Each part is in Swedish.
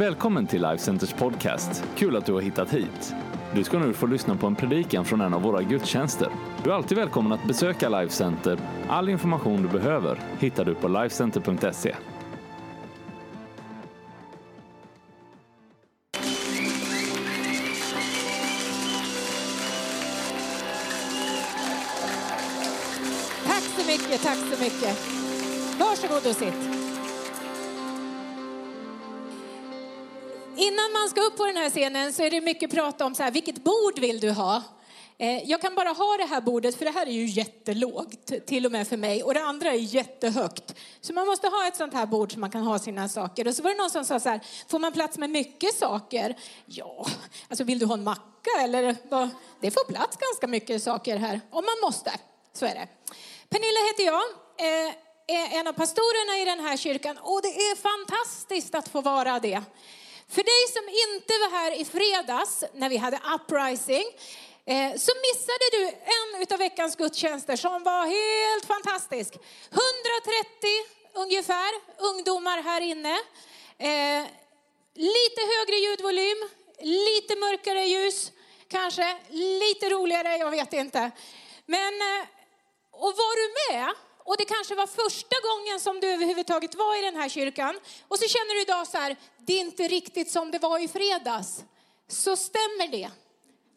Välkommen till Life Centers podcast. Kul att du har hittat hit. Du ska nu få lyssna på en predikan från en av våra gudstjänster. Du är alltid välkommen att besöka Life Center. All information du behöver hittar du på lifecenter.se. på den här scenen så är det mycket prat om så här, vilket bord vill du ha? Eh, jag kan bara ha det här bordet för det här är ju jättelågt, till och med för mig. Och det andra är jättehögt. Så man måste ha ett sånt här bord så man kan ha sina saker. Och så var det någon som sa så här, får man plats med mycket saker? Ja, alltså vill du ha en macka eller vad? Det får plats ganska mycket saker här, om man måste. Så är det. Pernilla heter jag, eh, är en av pastorerna i den här kyrkan och det är fantastiskt att få vara det. För dig som inte var här i fredags när vi hade uprising eh, så missade du en av veckans gudstjänster som var helt fantastisk. 130 ungefär ungdomar här inne. Eh, lite högre ljudvolym, lite mörkare ljus, kanske lite roligare, jag vet inte. Men, eh, och var du med och det kanske var första gången som du överhuvudtaget var i den här kyrkan och så känner du idag så här, det är inte riktigt som det var i fredags. Så stämmer det.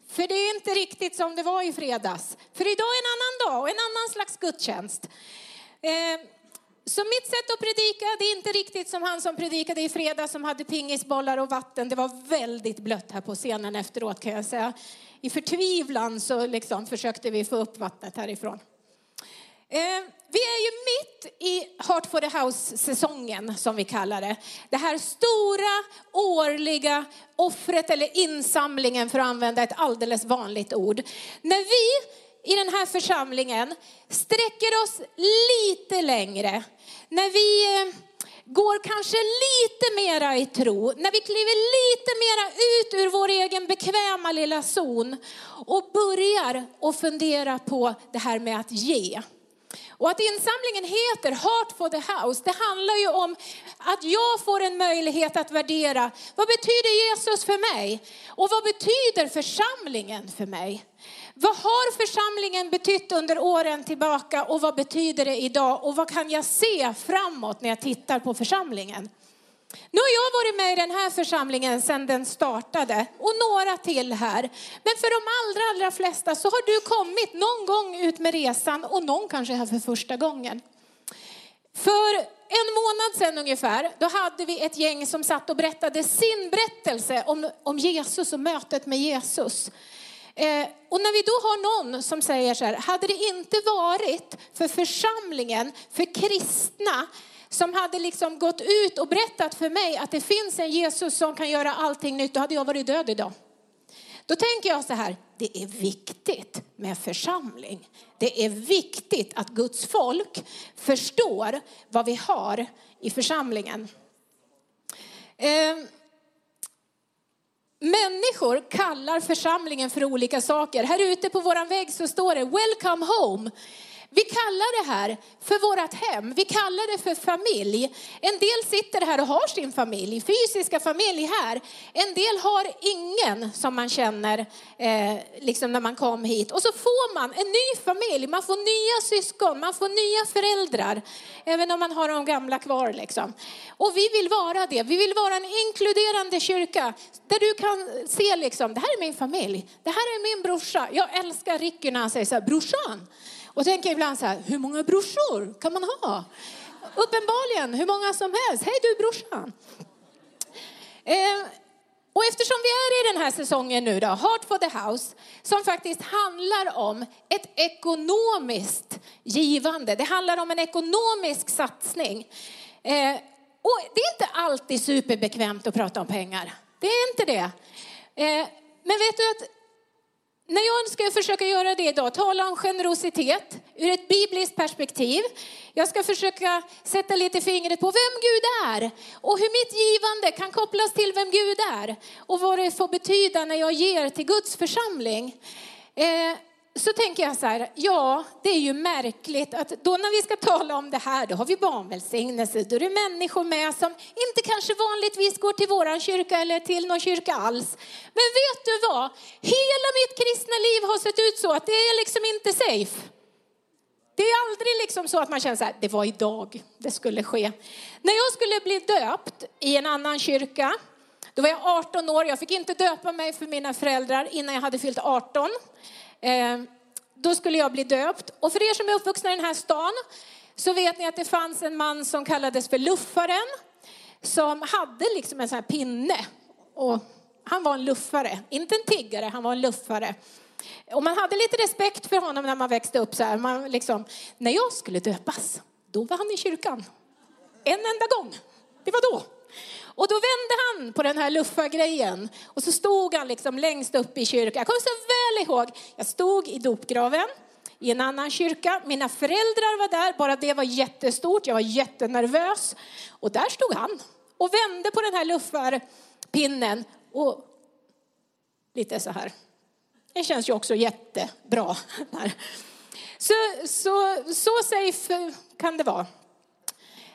För det är inte riktigt som det var i fredags. För idag är en annan dag och en annan slags gudstjänst. Eh, så mitt sätt att predika, det är inte riktigt som han som predikade i fredags som hade pingisbollar och vatten. Det var väldigt blött här på scenen efteråt kan jag säga. I förtvivlan så liksom försökte vi få upp vattnet härifrån. Eh, vi är ju mitt i Heart for the House-säsongen som vi kallar det. Det här stora årliga offret eller insamlingen för att använda ett alldeles vanligt ord. När vi i den här församlingen sträcker oss lite längre, när vi eh, går kanske lite mera i tro, när vi kliver lite mera ut ur vår egen bekväma lilla zon och börjar att fundera på det här med att ge. Och att insamlingen heter Heart for the House, det handlar ju om att jag får en möjlighet att värdera vad betyder Jesus för mig? Och vad betyder församlingen för mig? Vad har församlingen betytt under åren tillbaka och vad betyder det idag? Och vad kan jag se framåt när jag tittar på församlingen? Nu har jag varit med i den här församlingen sedan den startade och några till här. Men för de allra, allra flesta så har du kommit någon gång ut med resan och någon kanske här för första gången. För en månad sedan ungefär, då hade vi ett gäng som satt och berättade sin berättelse om, om Jesus och mötet med Jesus. Eh, och när vi då har någon som säger så här, hade det inte varit för församlingen, för kristna, som hade liksom gått ut och berättat för mig att det finns en Jesus som kan göra allting nytt, då hade jag varit död idag. Då tänker jag så här, det är viktigt med församling. Det är viktigt att Guds folk förstår vad vi har i församlingen. Eh, Människor kallar församlingen för olika saker. Här ute på vår vägg så står det Welcome home. Vi kallar det här för vårt hem. Vi kallar det för familj. En del sitter här och har sin familj, fysiska familj här. En del har ingen som man känner eh, liksom när man kom hit. Och så får man en ny familj, man får nya syskon, man får nya föräldrar. Även om man har de gamla kvar liksom. Och vi vill vara det. Vi vill vara en inkluderande kyrka där du kan se liksom, det här är min familj, det här är min brorsa. Jag älskar Ricky när han säger så här, brorsan. Och tänker ibland så här, hur många brorsor kan man ha? Uppenbarligen hur många som helst. Hej du brorsan. Eh, och eftersom vi är i den här säsongen nu då, Heart for the House, som faktiskt handlar om ett ekonomiskt givande. Det handlar om en ekonomisk satsning. Eh, och det är inte alltid superbekvämt att prata om pengar. Det är inte det. Eh, men vet du att när jag ska försöka göra det idag, tala om generositet ur ett bibliskt perspektiv. Jag ska försöka sätta lite fingret på vem Gud är och hur mitt givande kan kopplas till vem Gud är och vad det får betyda när jag ger till Guds församling. Eh, så tänker jag så här, ja, det är ju märkligt att då när vi ska tala om det här, då har vi barnvälsignelse, då är det människor med som inte kanske vanligtvis går till våran kyrka eller till någon kyrka alls. Men vet du vad? Hela mitt kristna liv har sett ut så att det är liksom inte safe. Det är aldrig liksom så att man känner så här, det var idag det skulle ske. När jag skulle bli döpt i en annan kyrka, då var jag 18 år, jag fick inte döpa mig för mina föräldrar innan jag hade fyllt 18. Eh, då skulle jag bli döpt. Och för er som är uppvuxna i den här stan så vet ni att det fanns en man som kallades för luffaren. Som hade liksom en sån här pinne. Och han var en luffare, inte en tiggare, han var en luffare. Och man hade lite respekt för honom när man växte upp så här. Man liksom, när jag skulle döpas, då var han i kyrkan. En enda gång. Det var då. Och då vände han på den här luffa-grejen och så stod han liksom längst upp i kyrkan. Jag kommer så väl ihåg, jag stod i dopgraven i en annan kyrka. Mina föräldrar var där, bara det var jättestort. Jag var jättenervös. Och där stod han och vände på den här luffarpinnen och lite så här. Det känns ju också jättebra. Så, så, så safe kan det vara.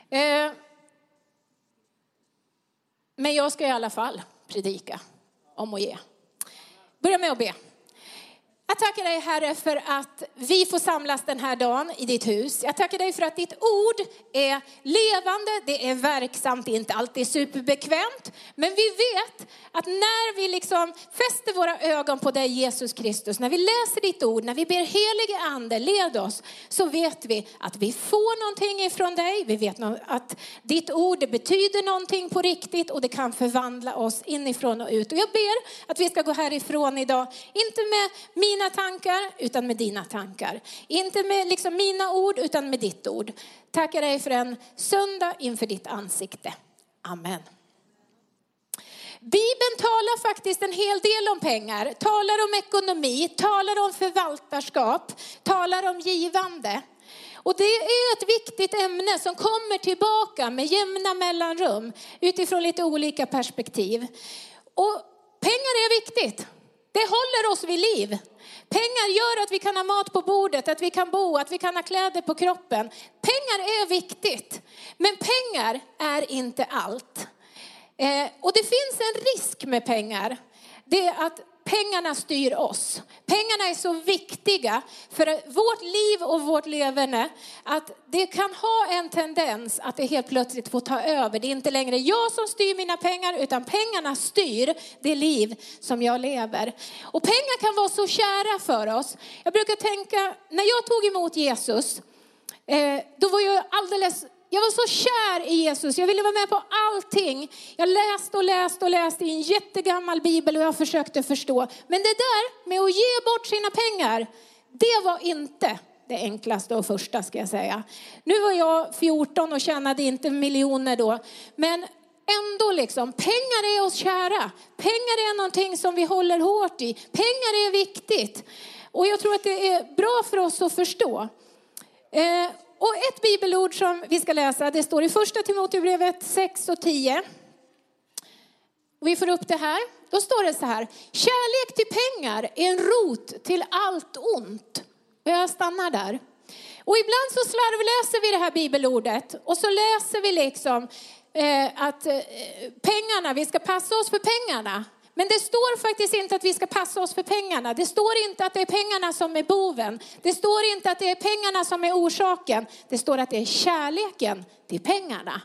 Eh, men jag ska i alla fall predika om att ge. Börja med att be. Jag tackar dig Herre för att vi får samlas den här dagen i ditt hus. Jag tackar dig för att ditt ord är levande, det är verksamt, det är inte alltid superbekvämt. Men vi vet att när vi liksom fäster våra ögon på dig Jesus Kristus, när vi läser ditt ord, när vi ber helige ande led oss, så vet vi att vi får någonting ifrån dig. Vi vet att ditt ord betyder någonting på riktigt och det kan förvandla oss inifrån och ut. Och jag ber att vi ska gå härifrån idag, inte med mina mina tankar utan med dina tankar. Inte med liksom mina ord utan med ditt ord. Tackar dig för en söndag inför ditt ansikte. Amen. Bibeln talar faktiskt en hel del om pengar, talar om ekonomi, talar om förvaltarskap, talar om givande. Och det är ett viktigt ämne som kommer tillbaka med jämna mellanrum utifrån lite olika perspektiv. Och pengar är viktigt. Det håller oss vid liv. Pengar gör att vi kan ha mat på bordet, att vi kan bo, att vi kan ha kläder på kroppen. Pengar är viktigt, men pengar är inte allt. Eh, och det finns en risk med pengar. Det är att pengarna styr oss. Pengarna är så viktiga för vårt liv och vårt leverne att det kan ha en tendens att det helt plötsligt får ta över. Det är inte längre jag som styr mina pengar utan pengarna styr det liv som jag lever. Och pengar kan vara så kära för oss. Jag brukar tänka, när jag tog emot Jesus, eh, då var jag alldeles jag var så kär i Jesus, jag ville vara med på allting. Jag läste och läste och läste i en jättegammal bibel och jag försökte förstå. Men det där med att ge bort sina pengar, det var inte det enklaste och första ska jag säga. Nu var jag 14 och tjänade inte miljoner då. Men ändå liksom, pengar är oss kära. Pengar är någonting som vi håller hårt i. Pengar är viktigt. Och jag tror att det är bra för oss att förstå. Eh, och ett bibelord som vi ska läsa, det står i första Timoteusbrevet 6 och 10. Vi får upp det här. Då står det så här, kärlek till pengar är en rot till allt ont. Och jag stannar där. Och ibland så slarvläser vi det här bibelordet och så läser vi liksom eh, att eh, pengarna, vi ska passa oss för pengarna. Men det står faktiskt inte att vi ska passa oss för pengarna. Det står inte att det är pengarna som är boven. Det står inte att det är pengarna som är orsaken. Det står att det är kärleken till pengarna.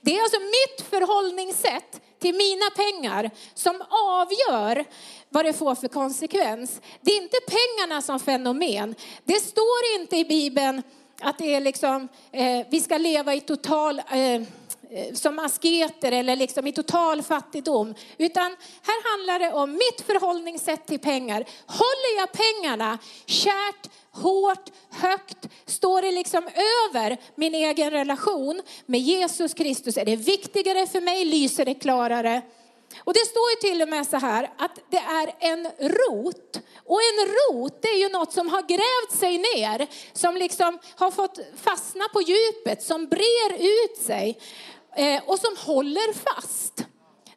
Det är alltså mitt förhållningssätt till mina pengar som avgör vad det får för konsekvens. Det är inte pengarna som fenomen. Det står inte i Bibeln att det är liksom, eh, vi ska leva i total eh, Eh, som asketer eller liksom i total fattigdom. Utan här handlar det om mitt förhållningssätt till pengar. Håller jag pengarna kärt, hårt, högt, står det liksom över min egen relation med Jesus Kristus? Är det viktigare för mig? Lyser det klarare? Och det står ju till och med så här att det är en rot. Och en rot det är ju något som har grävt sig ner, som liksom har fått fastna på djupet, som brer ut sig. Eh, och som håller fast.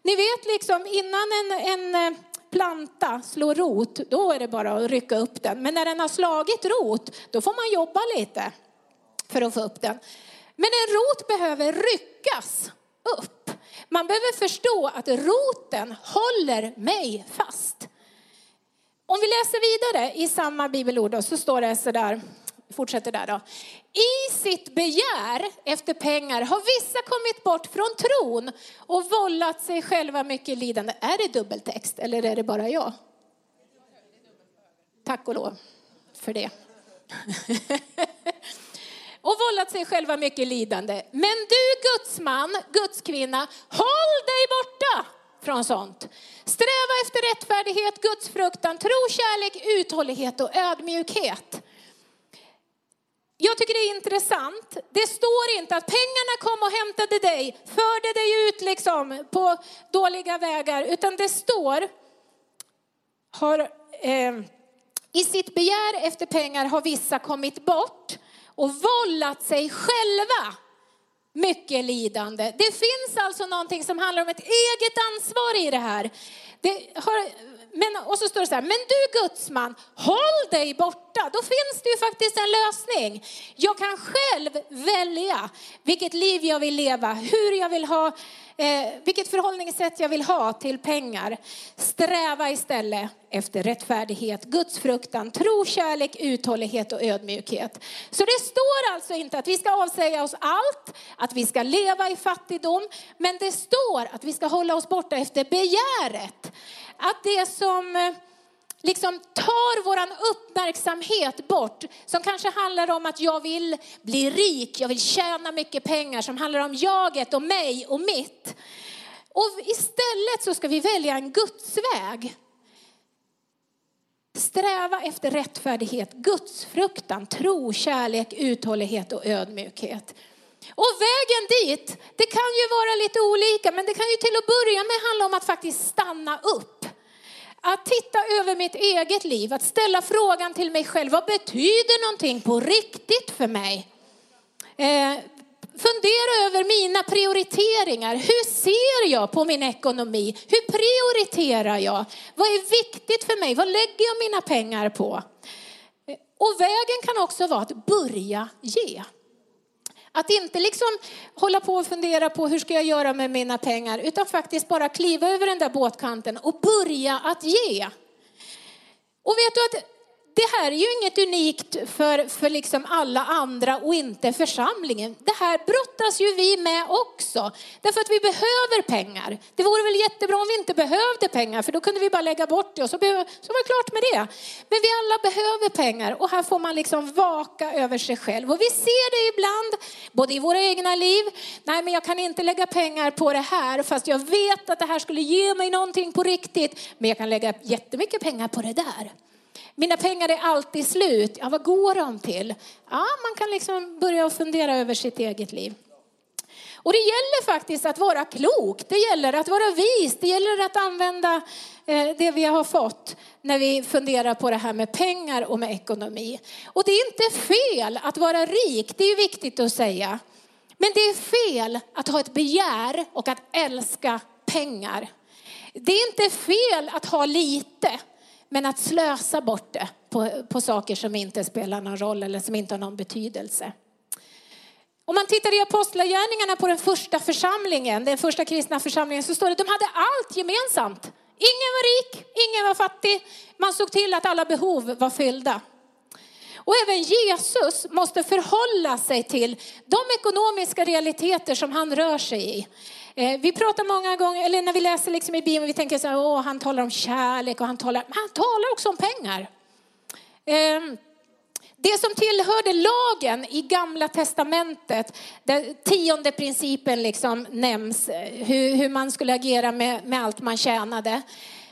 Ni vet liksom innan en, en, eh, planta slår rot, då är det bara att rycka upp den. Men när den har slagit rot, då får man jobba lite för att få upp den. Men en rot behöver ryckas upp. Man behöver förstå att roten håller mig fast. Om vi läser vidare i samma bibelord så står det så där, fortsätter där då. I sitt begär efter pengar har vissa kommit bort från tron och vållat sig själva mycket lidande. Är det dubbeltext eller är det bara jag? Tack och lov för det. och vållat sig själva mycket lidande. Men du Guds man, Guds kvinna, håll dig borta från sånt. Sträva efter rättfärdighet, Guds fruktan, tro, kärlek, uthållighet och ödmjukhet. Jag tycker det är intressant. Det står inte att pengarna kom och hämtade dig, förde dig ut liksom på dåliga vägar, utan det står, har, eh, i sitt begär efter pengar har vissa kommit bort och vållat sig själva mycket lidande. Det finns alltså någonting som handlar om ett eget ansvar i det här. Det har, men, och så står det så här, men du gudsman, håll dig borta. Då finns det ju faktiskt en lösning. Jag kan själv välja vilket liv jag vill leva, hur jag vill ha eh, vilket förhållningssätt jag vill ha till pengar. Sträva istället efter rättfärdighet, gudsfruktan, tro, kärlek, uthållighet och ödmjukhet. Så det står alltså inte att vi ska avsäga oss allt, att vi ska leva i fattigdom, men det står att vi ska hålla oss borta efter begäret. Att det som eh, liksom tar våran uppmärksamhet bort, som kanske handlar om att jag vill bli rik, jag vill tjäna mycket pengar, som handlar om jaget och mig och mitt. Och istället så ska vi välja en Guds väg. Sträva efter rättfärdighet, gudsfruktan, tro, kärlek, uthållighet och ödmjukhet. Och vägen dit, det kan ju vara lite olika, men det kan ju till att börja med handla om att faktiskt stanna upp. Att titta över mitt eget liv, att ställa frågan till mig själv, vad betyder någonting på riktigt för mig? Eh, fundera över mina prioriteringar. Hur ser jag på min ekonomi? Hur prioriterar jag? Vad är viktigt för mig? Vad lägger jag mina pengar på? Eh, och vägen kan också vara att börja ge. Att inte liksom hålla på och fundera på hur ska jag göra med mina pengar, utan faktiskt bara kliva över den där båtkanten och börja att ge. Och vet du att det här är ju inget unikt för, för liksom alla andra och inte församlingen. Det här brottas ju vi med också. Därför att vi behöver pengar. Det vore väl jättebra om vi inte behövde pengar för då kunde vi bara lägga bort det och så, behöver, så var det klart med det. Men vi alla behöver pengar och här får man liksom vaka över sig själv. Och vi ser det ibland, både i våra egna liv. Nej men jag kan inte lägga pengar på det här fast jag vet att det här skulle ge mig någonting på riktigt. Men jag kan lägga jättemycket pengar på det där. Mina pengar är alltid slut. Ja, vad går de till? Ja, man kan liksom börja fundera över sitt eget liv. Och det gäller faktiskt att vara klok, det gäller att vara vis, det gäller att använda eh, det vi har fått när vi funderar på det här med pengar och med ekonomi. Och det är inte fel att vara rik, det är viktigt att säga. Men det är fel att ha ett begär och att älska pengar. Det är inte fel att ha lite. Men att slösa bort det på, på saker som inte spelar någon roll eller som inte har någon betydelse. Om man tittar i apostlagärningarna på den första församlingen, den första kristna församlingen, så står det att de hade allt gemensamt. Ingen var rik, ingen var fattig. Man såg till att alla behov var fyllda. Och även Jesus måste förhålla sig till de ekonomiska realiteter som han rör sig i. Eh, vi pratar många gånger, eller när vi läser liksom i Bibeln, vi tänker så här, åh, han talar om kärlek och han talar, men han talar också om pengar. Ehm, det som tillhörde lagen i gamla testamentet, den tionde principen liksom nämns, eh, hur, hur man skulle agera med, med allt man tjänade.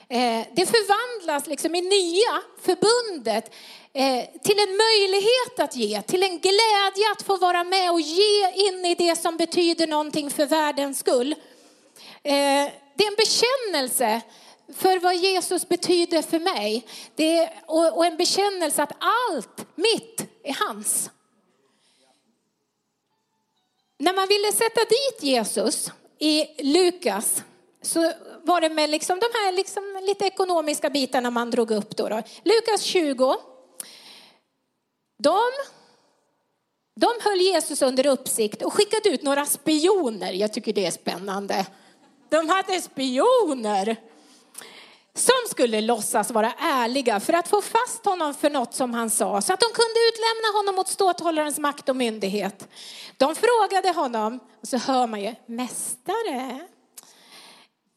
Eh, det förvandlas liksom i nya förbundet Eh, till en möjlighet att ge, till en glädje att få vara med och ge in i det som betyder någonting för världens skull. Eh, det är en bekännelse för vad Jesus betyder för mig. Det och, och en bekännelse att allt mitt är hans. När man ville sätta dit Jesus i Lukas så var det med liksom de här liksom lite ekonomiska bitarna man drog upp. Då, då. Lukas 20. De, de höll Jesus under uppsikt och skickade ut några spioner. Jag tycker det är spännande. De hade spioner som skulle låtsas vara ärliga för att få fast honom för något som han sa så att de kunde utlämna honom mot ståthållarens makt och myndighet. De frågade honom och så hör man ju, mästare,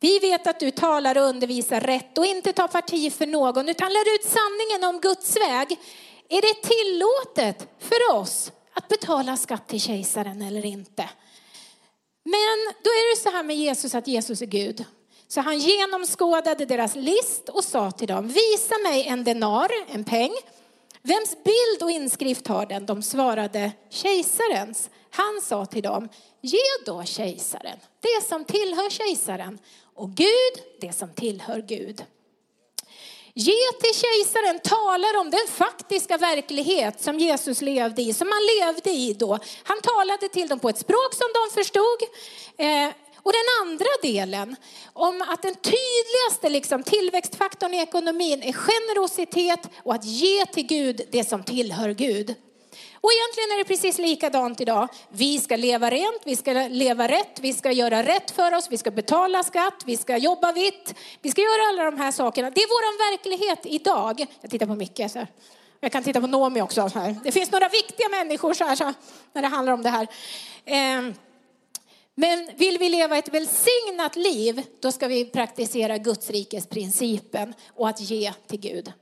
vi vet att du talar och undervisar rätt och inte tar parti för någon utan lär ut sanningen om Guds väg. Är det tillåtet för oss att betala skatt till kejsaren eller inte? Men då är det så här med Jesus att Jesus är Gud. Så han genomskådade deras list och sa till dem, visa mig en denar, en peng. Vems bild och inskrift har den? De svarade kejsarens. Han sa till dem, ge då kejsaren det som tillhör kejsaren och Gud det som tillhör Gud. Ge till kejsaren talar om den faktiska verklighet som Jesus levde i, som han levde i då. Han talade till dem på ett språk som de förstod. Eh, och den andra delen om att den tydligaste liksom, tillväxtfaktorn i ekonomin är generositet och att ge till Gud det som tillhör Gud. Och egentligen är det precis likadant idag. Vi ska leva rent, vi ska leva rätt, vi ska göra rätt för oss, vi ska betala skatt, vi ska jobba vitt, vi ska göra alla de här sakerna. Det är vår verklighet idag. Jag tittar på Micke. Så Jag kan titta på Nomi också. Här. Det finns några viktiga människor så här, så, när det handlar om det här. Eh, men vill vi leva ett välsignat liv, då ska vi praktisera Guds rikes principen och att ge till Gud.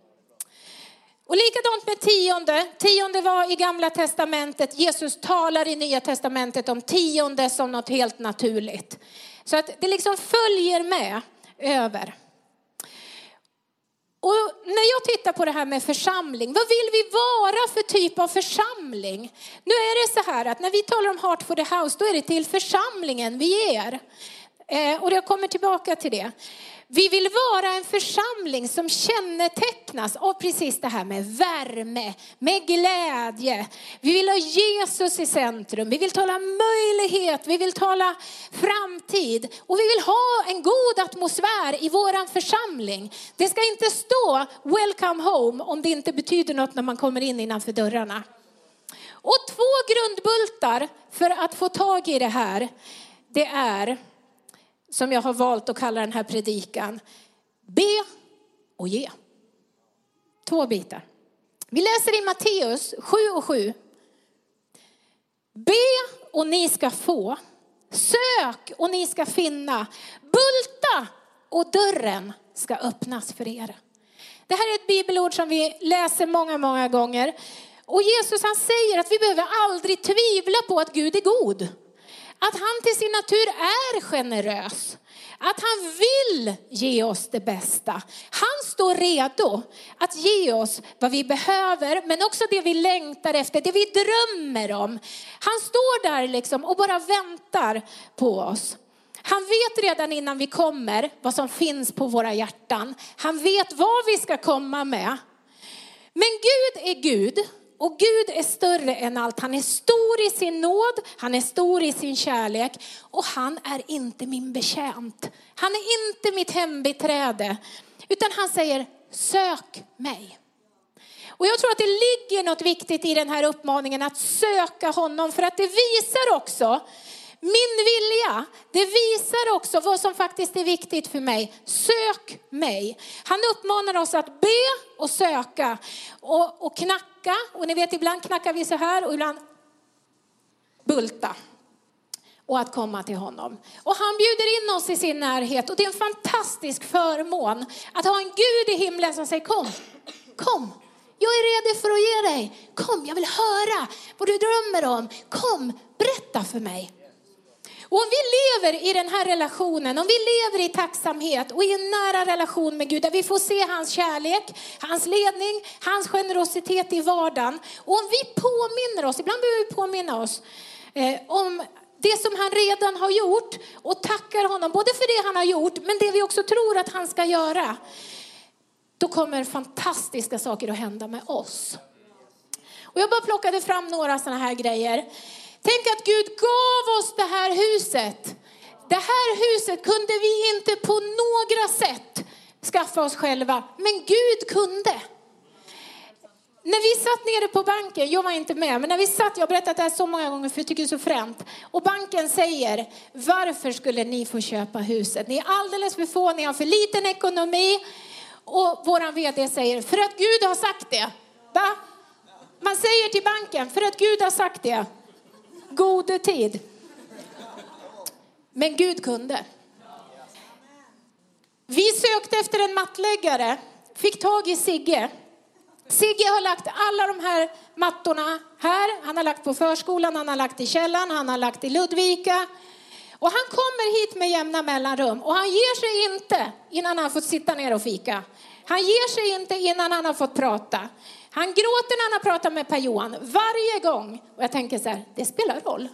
Och likadant med tionde. Tionde var i gamla testamentet. Jesus talar i nya testamentet om tionde som något helt naturligt. Så att det liksom följer med över. Och när jag tittar på det här med församling, vad vill vi vara för typ av församling? Nu är det så här att när vi talar om Heart for the House, då är det till församlingen vi ger. Eh, och jag kommer tillbaka till det. Vi vill vara en församling som kännetecknas av precis det här med värme, med glädje. Vi vill ha Jesus i centrum, vi vill tala möjlighet, vi vill tala framtid och vi vill ha en god atmosfär i våran församling. Det ska inte stå welcome home om det inte betyder något när man kommer in innanför dörrarna. Och två grundbultar för att få tag i det här, det är som jag har valt att kalla den här predikan. Be och ge. Två bitar. Vi läser i Matteus 7 och 7. Be och ni ska få. Sök och ni ska finna. Bulta och dörren ska öppnas för er. Det här är ett bibelord som vi läser många, många gånger. Och Jesus han säger att vi behöver aldrig tvivla på att Gud är god. Att han till sin natur är generös. Att han vill ge oss det bästa. Han står redo att ge oss vad vi behöver, men också det vi längtar efter, det vi drömmer om. Han står där liksom och bara väntar på oss. Han vet redan innan vi kommer vad som finns på våra hjärtan. Han vet vad vi ska komma med. Men Gud är Gud och Gud är större än allt. Han är stor i sin nåd, han är stor i sin kärlek och han är inte min betjänt. Han är inte mitt hembiträde, utan han säger sök mig. Och jag tror att det ligger något viktigt i den här uppmaningen att söka honom för att det visar också min vilja, det visar också vad som faktiskt är viktigt för mig. Sök mig. Han uppmanar oss att be och söka och, och knacka. Och ni vet ibland knackar vi så här och ibland bulta och att komma till honom. Och han bjuder in oss i sin närhet och det är en fantastisk förmån att ha en Gud i himlen som säger kom, kom. Jag är redo för att ge dig. Kom, jag vill höra vad du drömmer om. Kom, berätta för mig. Och om vi lever i den här relationen, om vi lever i tacksamhet och i en nära relation med Gud där vi får se hans kärlek, hans ledning, hans generositet i vardagen. Och om vi påminner oss, ibland behöver vi påminna oss eh, om det som han redan har gjort och tackar honom både för det han har gjort men det vi också tror att han ska göra. Då kommer fantastiska saker att hända med oss. Och jag bara plockade fram några sådana här grejer. Tänk att Gud gav oss det här huset. det här huset kunde vi inte på några sätt skaffa oss själva, men Gud kunde. När vi satt nere på banken, jag var inte med, men när vi satt, jag har berättat det här så många gånger för jag tycker det är så fränt. Och banken säger, varför skulle ni få köpa huset? Ni är alldeles för få, ni har för liten ekonomi. Och våran vd säger, för att Gud har sagt det. Va? Man säger till banken, för att Gud har sagt det. Gode tid. Men Gud kunde. Vi sökte efter en mattläggare, fick tag i Sigge. Sigge har lagt alla de här mattorna här. Han har lagt på förskolan, han har lagt i källaren, han har lagt i Ludvika. Och han kommer hit med jämna mellanrum och han ger sig inte innan han fått sitta ner och fika. Han ger sig inte innan han har fått prata. Han gråter när han har pratat med Per-Johan varje gång. Och jag tänker så här, det spelar roll.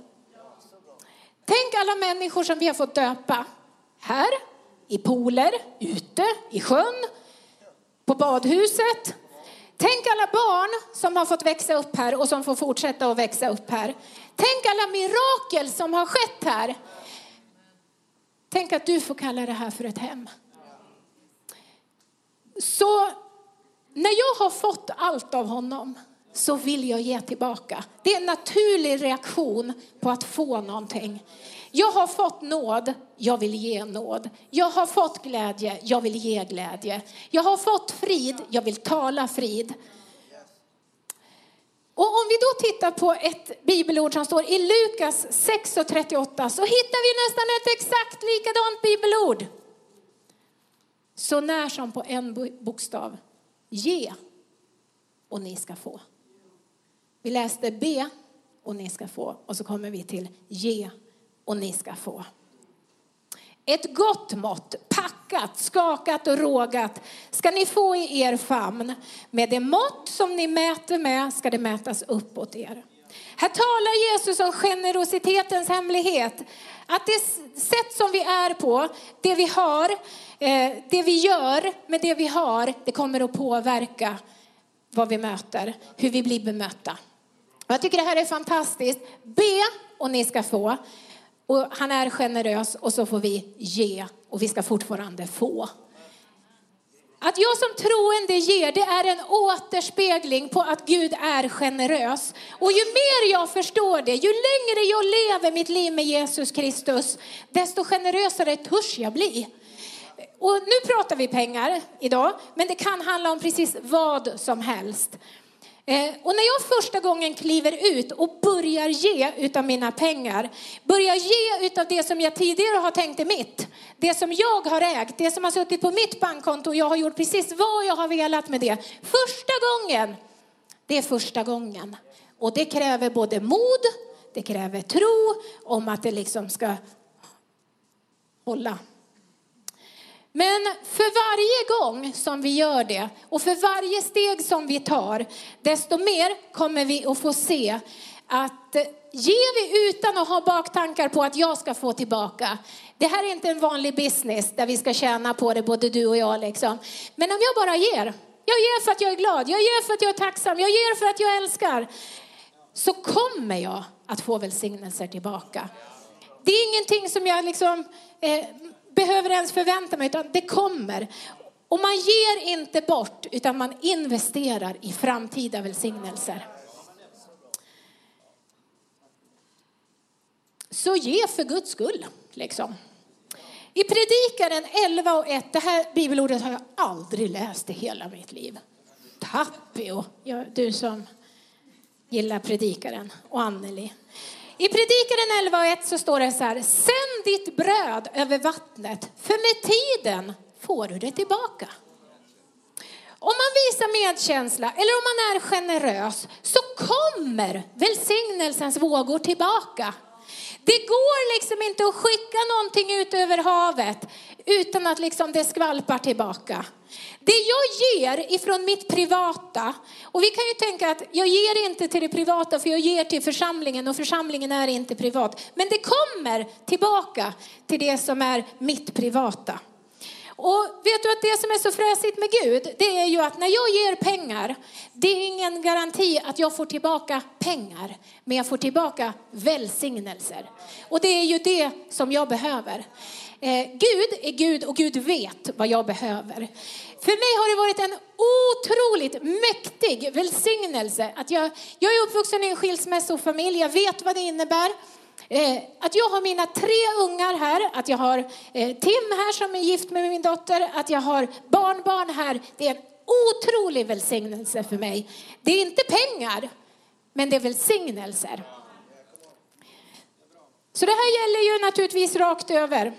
Tänk alla människor som vi har fått döpa. Här, i pooler, ute, i sjön, på badhuset. Tänk alla barn som har fått växa upp här och som får fortsätta att växa upp här. Tänk alla mirakel som har skett här. Tänk att du får kalla det här för ett hem. Så när jag har fått allt av honom så vill jag ge tillbaka. Det är en naturlig reaktion på att få någonting. Jag har fått nåd, jag vill ge nåd. Jag har fått glädje, jag vill ge glädje. Jag har fått frid, jag vill tala frid. Och om vi då tittar på ett bibelord som står i Lukas 6 och 38 så hittar vi nästan ett exakt likadant bibelord. Så när som på en bokstav. Ge och ni ska få. Vi läste be och ni ska få och så kommer vi till ge och ni ska få. Ett gott mått, packat, skakat och rågat ska ni få i er famn. Med det mått som ni mäter med ska det mätas uppåt er. Här talar Jesus om generositetens hemlighet. Att det sätt som vi är på, det vi har, eh, det vi gör med det vi har, det kommer att påverka vad vi möter, hur vi blir bemötta. Jag tycker det här är fantastiskt. Be och ni ska få. Och han är generös och så får vi ge och vi ska fortfarande få. Att jag som troende ger, det är en återspegling på att Gud är generös. Och ju mer jag förstår det, ju längre jag lever mitt liv med Jesus Kristus, desto generösare törs jag bli. Och nu pratar vi pengar idag, men det kan handla om precis vad som helst. Eh, och när jag första gången kliver ut och börjar ge utav mina pengar, börjar ge utav det som jag tidigare har tänkt är mitt, det som jag har ägt, det som har suttit på mitt bankkonto och jag har gjort precis vad jag har velat med det. Första gången, det är första gången. Och det kräver både mod, det kräver tro om att det liksom ska hålla. Men för varje gång som vi gör det och för varje steg som vi tar, desto mer kommer vi att få se att ger vi utan att ha baktankar på att jag ska få tillbaka. Det här är inte en vanlig business där vi ska tjäna på det, både du och jag. Liksom. Men om jag bara ger, jag ger för att jag är glad, jag ger för att jag är tacksam, jag ger för att jag älskar. Så kommer jag att få välsignelser tillbaka. Det är ingenting som jag liksom, eh, behöver ens förvänta mig, utan det kommer. Och man ger inte bort, utan man investerar i framtida välsignelser. Så ge för Guds skull, liksom. I Predikaren 11 och 1, det här bibelordet har jag aldrig läst i hela mitt liv. Tapio, du som gillar Predikaren, och Anneli. I Predikaren 11 och 1 så står det så här, sänd ditt bröd över vattnet, för med tiden får du det tillbaka. Om man visar medkänsla eller om man är generös så kommer välsignelsens vågor tillbaka. Det går liksom inte att skicka någonting ut över havet utan att liksom det skvalpar tillbaka. Det jag ger ifrån mitt privata, och vi kan ju tänka att jag ger inte till det privata för jag ger till församlingen och församlingen är inte privat. Men det kommer tillbaka till det som är mitt privata. Och vet du att det som är så fräsigt med Gud, det är ju att när jag ger pengar, det är ingen garanti att jag får tillbaka pengar, men jag får tillbaka välsignelser. Och det är ju det som jag behöver. Eh, Gud är Gud och Gud vet vad jag behöver. För mig har det varit en otroligt mäktig välsignelse. Att jag, jag är uppvuxen i en skilsmässofamilj, jag vet vad det innebär. Eh, att jag har mina tre ungar här, att jag har eh, Tim här som är gift med min dotter, att jag har barnbarn här. Det är en otrolig välsignelse för mig. Det är inte pengar, men det är välsignelser. Så det här gäller ju naturligtvis rakt över.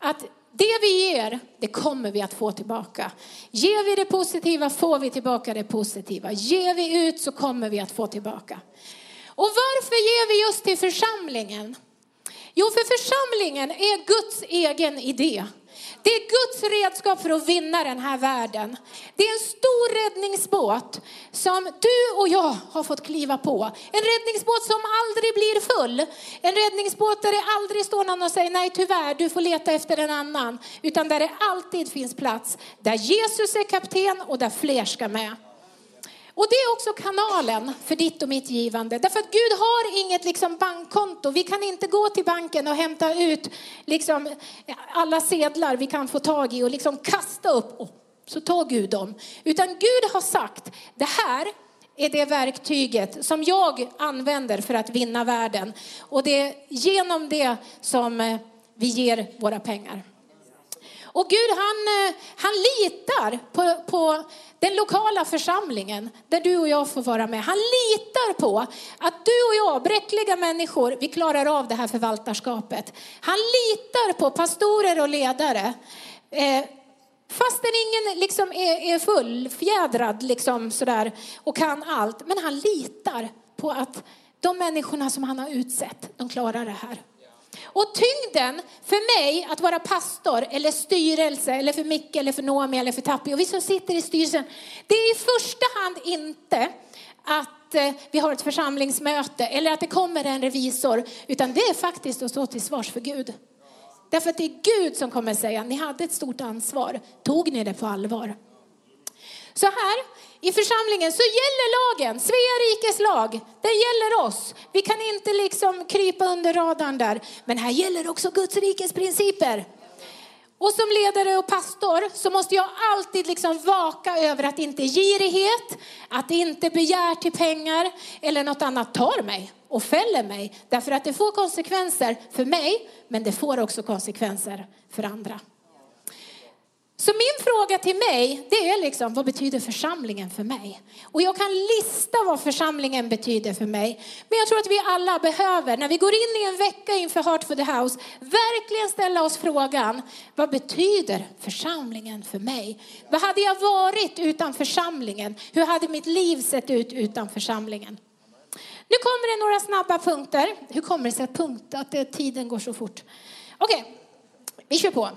Att det vi ger, det kommer vi att få tillbaka. Ger vi det positiva får vi tillbaka det positiva. Ger vi ut så kommer vi att få tillbaka. Och varför ger vi just till församlingen? Jo, för församlingen är Guds egen idé. Det är Guds redskap för att vinna den här världen. Det är en stor räddningsbåt som du och jag har fått kliva på. En räddningsbåt som aldrig blir full. En räddningsbåt där det aldrig står någon och säger nej tyvärr, du får leta efter en annan. Utan där det alltid finns plats. Där Jesus är kapten och där fler ska med. Och det är också kanalen för ditt och mitt givande. Därför att Gud har inget liksom bankkonto. Vi kan inte gå till banken och hämta ut liksom alla sedlar vi kan få tag i och liksom kasta upp. Oh, så tar Gud dem. Utan Gud har sagt, det här är det verktyget som jag använder för att vinna världen. Och det är genom det som eh, vi ger våra pengar. Och Gud han, eh, han litar på, på den lokala församlingen där du och jag får vara med. Han litar på att du och jag, bräckliga människor, vi klarar av det här förvaltarskapet. Han litar på pastorer och ledare. Eh, fastän ingen liksom är, är fullfjädrad liksom sådär och kan allt. Men han litar på att de människorna som han har utsett, de klarar det här. Och tyngden för mig att vara pastor eller styrelse eller för Micke eller för Noomi eller för Tappi och vi som sitter i styrelsen. Det är i första hand inte att eh, vi har ett församlingsmöte eller att det kommer en revisor utan det är faktiskt att stå till svars för Gud. Därför att det är Gud som kommer säga, ni hade ett stort ansvar. Tog ni det på allvar? Så här i församlingen så gäller lagen, Svea rikes lag. Den gäller oss. Vi kan inte liksom krypa under radarn där. Men här gäller också Guds rikes principer. Och som ledare och pastor så måste jag alltid liksom vaka över att inte girighet, att inte begär till pengar eller något annat tar mig och fäller mig. Därför att det får konsekvenser för mig, men det får också konsekvenser för andra. Så min fråga till mig, det är liksom, vad betyder församlingen för mig? Och jag kan lista vad församlingen betyder för mig. Men jag tror att vi alla behöver, när vi går in i en vecka inför Heart for the House, verkligen ställa oss frågan, vad betyder församlingen för mig? Vad hade jag varit utan församlingen? Hur hade mitt liv sett ut utan församlingen? Nu kommer det några snabba punkter. Hur kommer det sig att, punkt, att eh, tiden går så fort? Okej, okay, vi kör på.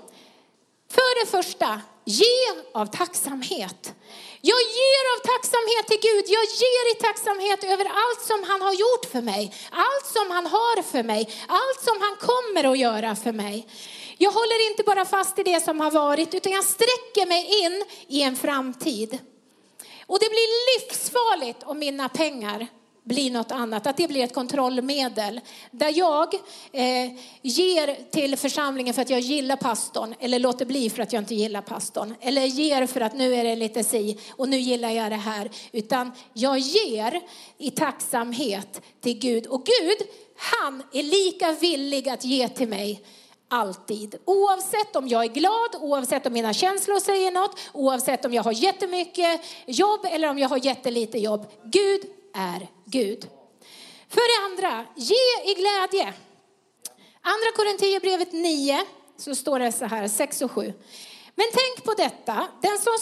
Det första, ge av tacksamhet. Jag ger av tacksamhet till Gud. Jag ger i tacksamhet över allt som han har gjort för mig. Allt som han har för mig. Allt som han kommer att göra för mig. Jag håller inte bara fast i det som har varit utan jag sträcker mig in i en framtid. Och det blir livsfarligt om mina pengar blir något annat, att det blir ett kontrollmedel. Där jag eh, ger till församlingen för att jag gillar pastorn eller låter bli för att jag inte gillar pastorn. Eller ger för att nu är det lite si och nu gillar jag det här. Utan jag ger i tacksamhet till Gud. Och Gud, han är lika villig att ge till mig alltid. Oavsett om jag är glad, oavsett om mina känslor säger något, oavsett om jag har jättemycket jobb eller om jag har jättelite jobb. Gud är Gud. För det andra, ge i glädje. Andra Korinthierbrevet 9 så står det så här, 6 och 7. Men tänk på detta, den som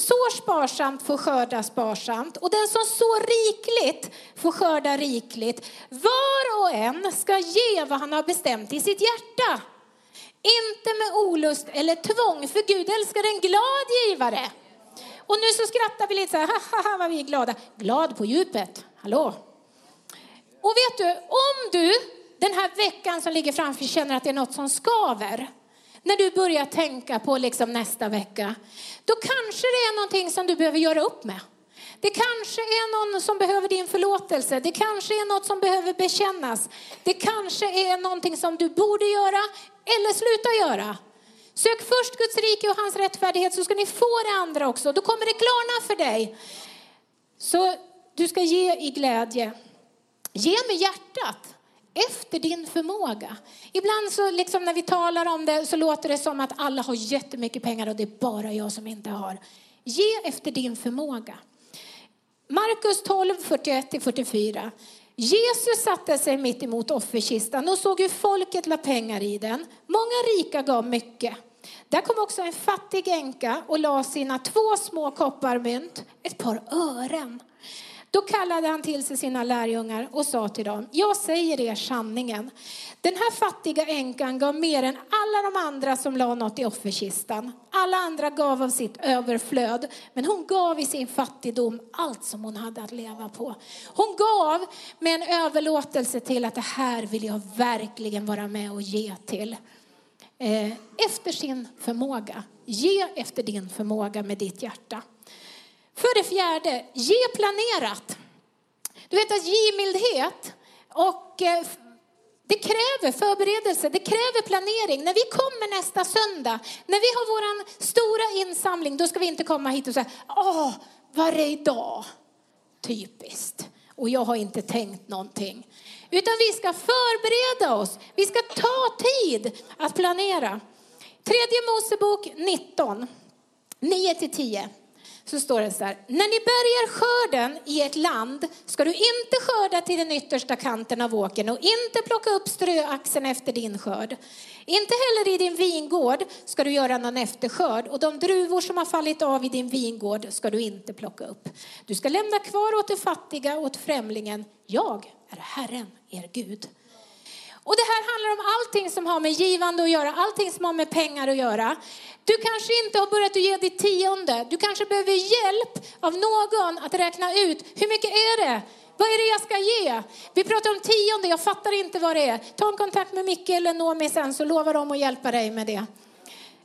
sår sparsamt får skörda sparsamt och den som sår rikligt får skörda rikligt. Var och en ska ge vad han har bestämt i sitt hjärta. Inte med olust eller tvång, för Gud älskar en glad givare. Och nu så skrattar vi lite så här, haha vad vi är glada. Glad på djupet, hallå. Och vet du, om du den här veckan som ligger framför känner att det är något som skaver, när du börjar tänka på liksom nästa vecka, då kanske det är någonting som du behöver göra upp med. Det kanske är någon som behöver din förlåtelse. Det kanske är något som behöver bekännas. Det kanske är någonting som du borde göra eller sluta göra. Sök först Guds rike och hans rättfärdighet så ska ni få det andra också. Då kommer det klarna för dig. Så du ska ge i glädje. Ge med hjärtat efter din förmåga. Ibland så liksom när vi talar om det så låter det som att alla har jättemycket pengar och det är bara jag som inte har. Ge efter din förmåga. Markus 12, 41-44. Jesus satte sig mitt emot offerkistan och såg hur folket la pengar i den. Många rika gav mycket. Där kom också en fattig änka och la sina två små kopparmynt, ett par ören. Då kallade han till sig sina lärjungar och sa till dem, jag säger er sanningen. Den här fattiga änkan gav mer än alla de andra som la något i offerkistan. Alla andra gav av sitt överflöd, men hon gav i sin fattigdom allt som hon hade att leva på. Hon gav med en överlåtelse till att det här vill jag verkligen vara med och ge till. Eh, efter sin förmåga. Ge efter din förmåga med ditt hjärta. För det fjärde, ge planerat. Du vet att givmildhet och eh, det kräver förberedelse, det kräver planering. När vi kommer nästa söndag, när vi har vår stora insamling, då ska vi inte komma hit och säga, åh, var är det idag? Typiskt. Och jag har inte tänkt någonting. Utan vi ska förbereda oss, vi ska ta tid att planera. Tredje Mosebok 19, 9-10 så står det så här. När ni bärgar skörden i ett land ska du inte skörda till den yttersta kanten av åkern och inte plocka upp ströaxeln efter din skörd. Inte heller i din vingård ska du göra någon efterskörd och de druvor som har fallit av i din vingård ska du inte plocka upp. Du ska lämna kvar åt de fattiga och åt främlingen. Jag är Herren, er Gud. Och det här handlar om allting som har med givande att göra, allting som har med pengar att göra. Du kanske inte har börjat att ge ditt tionde. Du kanske behöver hjälp av någon att räkna ut hur mycket är det? Vad är det jag ska ge? Vi pratar om tionde, jag fattar inte vad det är. Ta en kontakt med Micke eller Noomi sen så lovar de att hjälpa dig med det.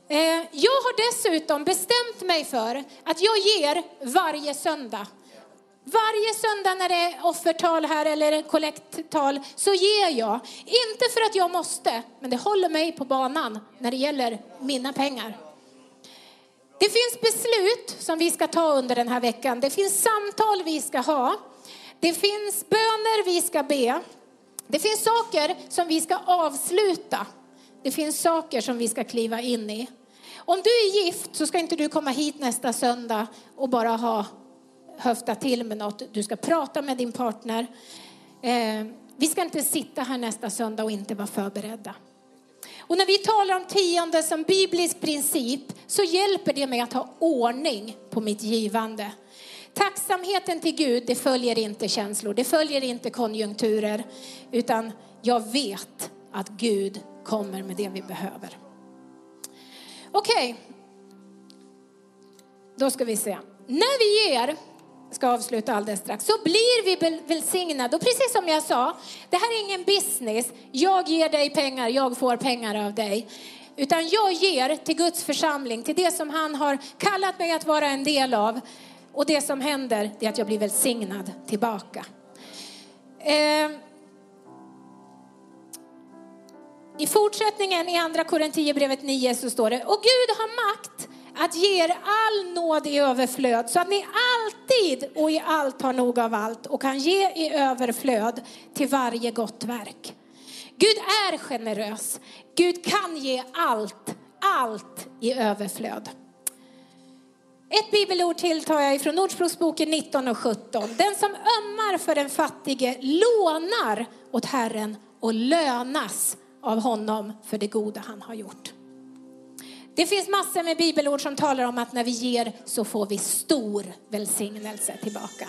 Eh, jag har dessutom bestämt mig för att jag ger varje söndag. Varje söndag när det är offertal här eller kollekttal så ger jag. Inte för att jag måste, men det håller mig på banan när det gäller mina pengar. Det finns beslut som vi ska ta under den här veckan. Det finns samtal vi ska ha. Det finns böner vi ska be. Det finns saker som vi ska avsluta. Det finns saker som vi ska kliva in i. Om du är gift så ska inte du komma hit nästa söndag och bara ha höfta till med något. Du ska prata med din partner. Eh, vi ska inte sitta här nästa söndag och inte vara förberedda. Och när vi talar om tionde som biblisk princip så hjälper det mig att ha ordning på mitt givande. Tacksamheten till Gud, det följer inte känslor, det följer inte konjunkturer, utan jag vet att Gud kommer med det vi behöver. Okej, okay. då ska vi se. När vi ger ska avsluta alldeles strax, så blir vi välsignade. Och precis som jag sa, det här är ingen business. Jag ger dig pengar, jag får pengar av dig. Utan jag ger till Guds församling, till det som han har kallat mig att vara en del av. Och det som händer är att jag blir välsignad tillbaka. Eh, I fortsättningen i andra Korinthierbrevet 9 så står det, och Gud har makt att ge er all nåd i överflöd så att ni alltid och i allt har nog av allt och kan ge i överflöd till varje gott verk. Gud är generös. Gud kan ge allt, allt i överflöd. Ett bibelord till tar jag ifrån Ordspråksboken 19 och 17. Den som ömmar för den fattige lånar åt Herren och lönas av honom för det goda han har gjort. Det finns massor med bibelord som talar om att när vi ger så får vi stor välsignelse tillbaka.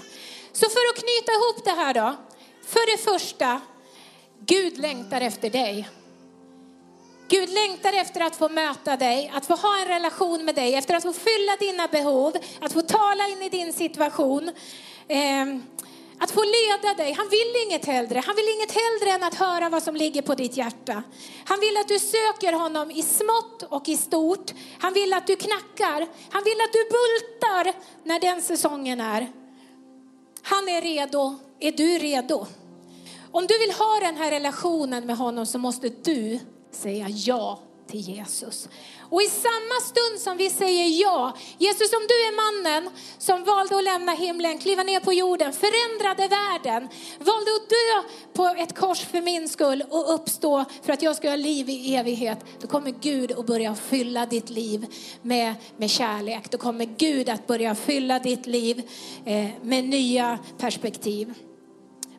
Så för att knyta ihop det här då. För det första, Gud längtar efter dig. Gud längtar efter att få möta dig, att få ha en relation med dig, efter att få fylla dina behov, att få tala in i din situation. Eh, att få leda dig. Han vill inget hellre. Han vill inget hellre än att höra vad som ligger på ditt hjärta. Han vill att du söker honom i smått och i stort. Han vill att du knackar. Han vill att du bultar när den säsongen är. Han är redo. Är du redo? Om du vill ha den här relationen med honom så måste du säga ja till Jesus. Och i samma stund som vi säger ja, Jesus om du är mannen som valde att lämna himlen, kliva ner på jorden, förändrade världen, valde att dö på ett kors för min skull och uppstå för att jag ska ha liv i evighet, då kommer Gud att börja fylla ditt liv med, med kärlek. Då kommer Gud att börja fylla ditt liv eh, med nya perspektiv.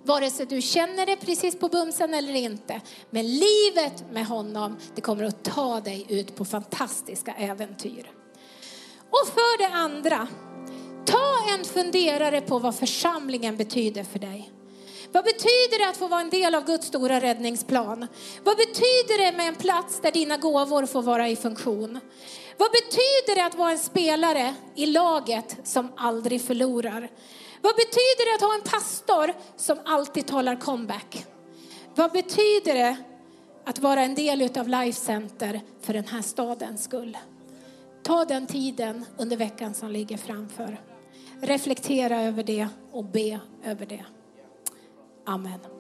Vare sig du känner det precis på bumsen eller inte. Men livet med honom, det kommer att ta dig ut på fantastiska äventyr. Och för det andra, ta en funderare på vad församlingen betyder för dig. Vad betyder det att få vara en del av Guds stora räddningsplan? Vad betyder det med en plats där dina gåvor får vara i funktion? Vad betyder det att vara en spelare i laget som aldrig förlorar? Vad betyder det att ha en pastor som alltid talar comeback? Vad betyder det att vara en del av Life Center för den här stadens skull? Ta den tiden under veckan som ligger framför. Reflektera över det och be över det. Amen.